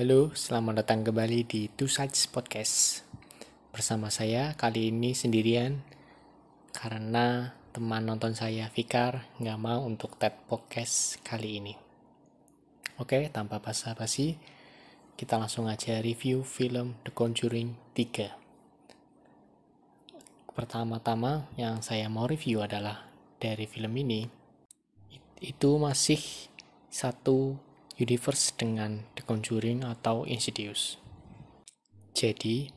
Halo, selamat datang kembali di Two Sides Podcast. Bersama saya kali ini sendirian karena teman nonton saya Fikar nggak mau untuk TED Podcast kali ini. Oke, tanpa basa-basi, kita langsung aja review film The Conjuring 3. Pertama-tama yang saya mau review adalah dari film ini itu masih satu universe dengan The Conjuring atau Insidious. Jadi,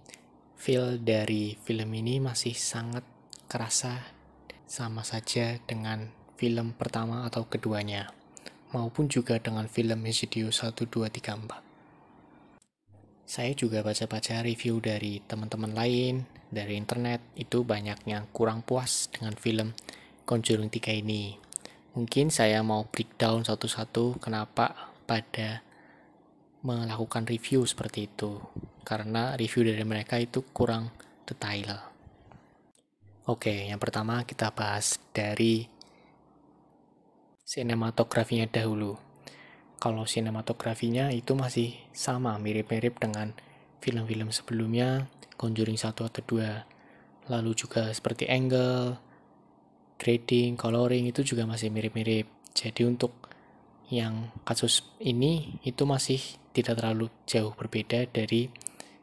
feel dari film ini masih sangat kerasa sama saja dengan film pertama atau keduanya, maupun juga dengan film Insidious 1, 2, 3, 4. Saya juga baca-baca review dari teman-teman lain, dari internet, itu banyak yang kurang puas dengan film Conjuring 3 ini. Mungkin saya mau breakdown satu-satu kenapa pada melakukan review seperti itu karena review dari mereka itu kurang detail. Oke, yang pertama kita bahas dari sinematografinya dahulu. Kalau sinematografinya itu masih sama, mirip-mirip dengan film-film sebelumnya, Conjuring 1 atau 2. Lalu juga seperti angle, grading, coloring itu juga masih mirip-mirip. Jadi untuk yang kasus ini itu masih tidak terlalu jauh berbeda dari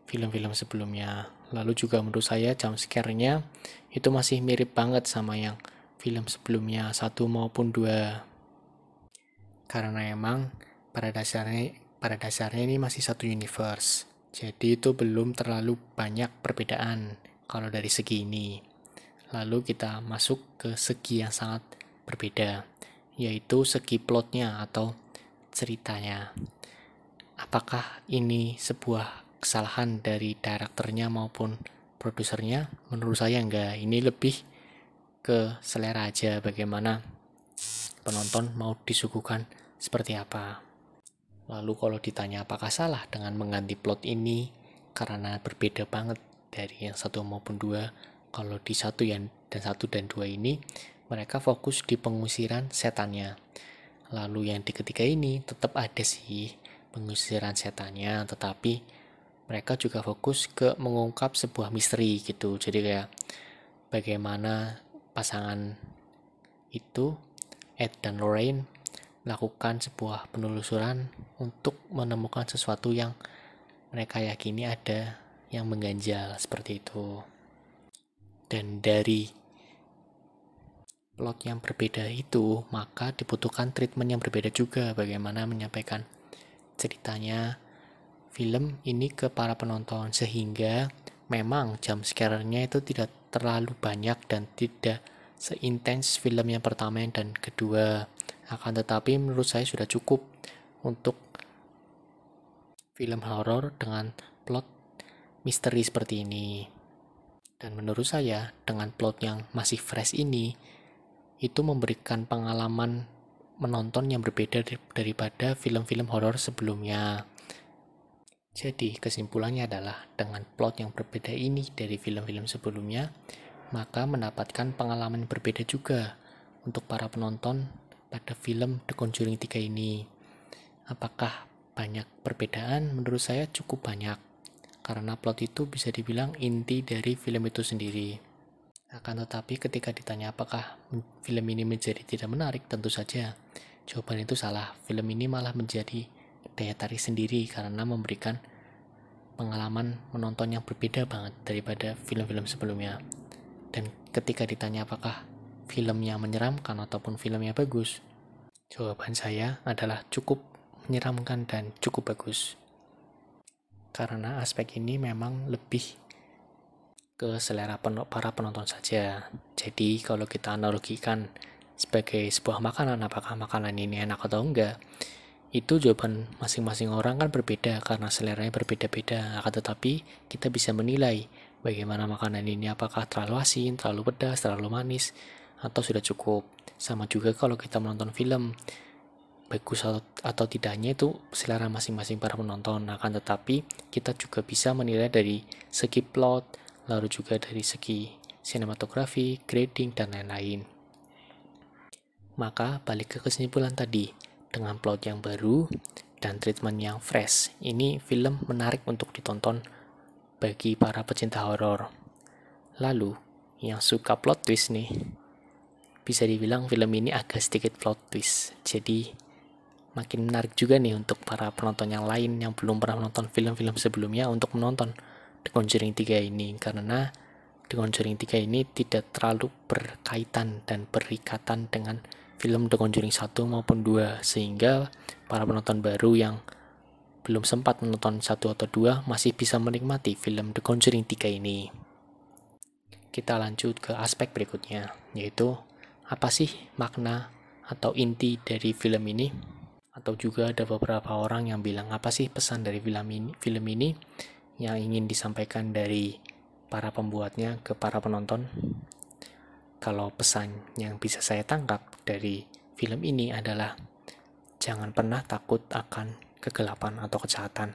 film-film sebelumnya. Lalu juga menurut saya jump scare-nya itu masih mirip banget sama yang film sebelumnya satu maupun dua. Karena emang pada dasarnya pada dasarnya ini masih satu universe. Jadi itu belum terlalu banyak perbedaan kalau dari segi ini. Lalu kita masuk ke segi yang sangat berbeda yaitu segi plotnya atau ceritanya. Apakah ini sebuah kesalahan dari direkturnya maupun produsernya? Menurut saya enggak. Ini lebih ke selera aja bagaimana penonton mau disuguhkan seperti apa. Lalu kalau ditanya apakah salah dengan mengganti plot ini karena berbeda banget dari yang satu maupun dua, kalau di satu yang dan satu dan dua ini mereka fokus di pengusiran setannya. Lalu yang di ketiga ini tetap ada sih pengusiran setannya, tetapi mereka juga fokus ke mengungkap sebuah misteri gitu. Jadi kayak bagaimana pasangan itu Ed dan Lorraine melakukan sebuah penelusuran untuk menemukan sesuatu yang mereka yakini ada yang mengganjal seperti itu. Dan dari plot yang berbeda itu, maka dibutuhkan treatment yang berbeda juga bagaimana menyampaikan ceritanya film ini ke para penonton sehingga memang jump scare-nya itu tidak terlalu banyak dan tidak seintens film yang pertama dan kedua. Akan tetapi menurut saya sudah cukup untuk film horor dengan plot misteri seperti ini. Dan menurut saya dengan plot yang masih fresh ini, itu memberikan pengalaman menonton yang berbeda daripada film-film horor sebelumnya. Jadi, kesimpulannya adalah dengan plot yang berbeda ini dari film-film sebelumnya, maka mendapatkan pengalaman berbeda juga untuk para penonton pada film The Conjuring 3 ini. Apakah banyak perbedaan? Menurut saya cukup banyak, karena plot itu bisa dibilang inti dari film itu sendiri. Akan tetapi ketika ditanya apakah film ini menjadi tidak menarik, tentu saja jawaban itu salah. Film ini malah menjadi daya tarik sendiri karena memberikan pengalaman menonton yang berbeda banget daripada film-film sebelumnya. Dan ketika ditanya apakah filmnya menyeramkan ataupun filmnya bagus, jawaban saya adalah cukup menyeramkan dan cukup bagus. Karena aspek ini memang lebih ke selera pen para penonton saja. Jadi kalau kita analogikan sebagai sebuah makanan, apakah makanan ini enak atau enggak, itu jawaban masing-masing orang kan berbeda karena seleranya berbeda-beda. Akan tetapi kita bisa menilai bagaimana makanan ini apakah terlalu asin, terlalu pedas, terlalu manis, atau sudah cukup. Sama juga kalau kita menonton film, bagus atau, atau tidaknya itu selera masing-masing para penonton. Akan tetapi kita juga bisa menilai dari segi plot, lalu juga dari segi sinematografi, grading, dan lain-lain. Maka balik ke kesimpulan tadi, dengan plot yang baru, dan treatment yang fresh. Ini film menarik untuk ditonton bagi para pecinta horor. Lalu, yang suka plot twist nih, bisa dibilang film ini agak sedikit plot twist. Jadi, makin menarik juga nih untuk para penonton yang lain yang belum pernah menonton film-film sebelumnya untuk menonton The Conjuring 3 ini. Karena The Conjuring 3 ini tidak terlalu berkaitan dan berikatan dengan film The Conjuring 1 maupun 2. Sehingga para penonton baru yang belum sempat menonton satu atau dua masih bisa menikmati film The Conjuring 3 ini. Kita lanjut ke aspek berikutnya, yaitu apa sih makna atau inti dari film ini? Atau juga ada beberapa orang yang bilang apa sih pesan dari film ini, film ini yang ingin disampaikan dari para pembuatnya ke para penonton? Kalau pesan yang bisa saya tangkap dari film ini adalah jangan pernah takut akan kegelapan atau kejahatan.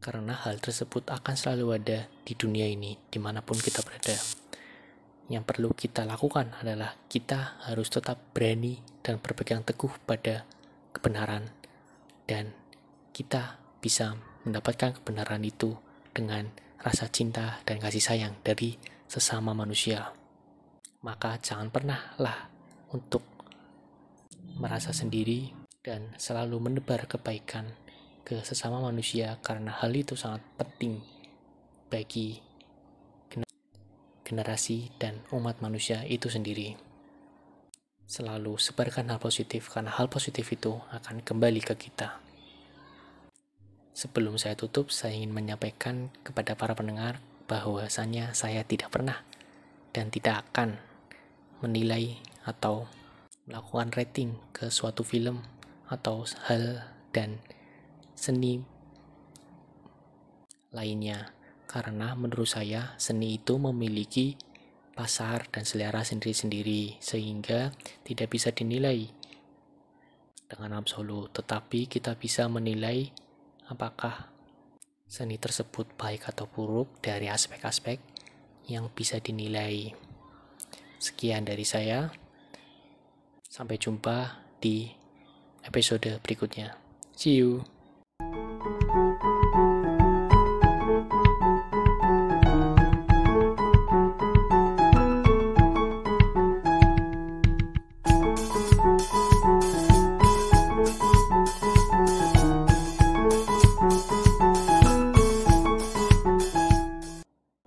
Karena hal tersebut akan selalu ada di dunia ini, di mana pun kita berada. Yang perlu kita lakukan adalah kita harus tetap berani dan berpegang teguh pada kebenaran. Dan kita bisa mendapatkan kebenaran itu dengan rasa cinta dan kasih sayang dari sesama manusia. Maka jangan pernah lah untuk merasa sendiri dan selalu menebar kebaikan ke sesama manusia karena hal itu sangat penting bagi generasi dan umat manusia itu sendiri. Selalu sebarkan hal positif karena hal positif itu akan kembali ke kita. Sebelum saya tutup, saya ingin menyampaikan kepada para pendengar bahwasanya saya tidak pernah dan tidak akan menilai atau melakukan rating ke suatu film atau hal dan seni lainnya. Karena menurut saya seni itu memiliki pasar dan selera sendiri-sendiri sehingga tidak bisa dinilai dengan absolut. Tetapi kita bisa menilai apakah seni tersebut baik atau buruk dari aspek-aspek yang bisa dinilai sekian dari saya sampai jumpa di episode berikutnya. See you.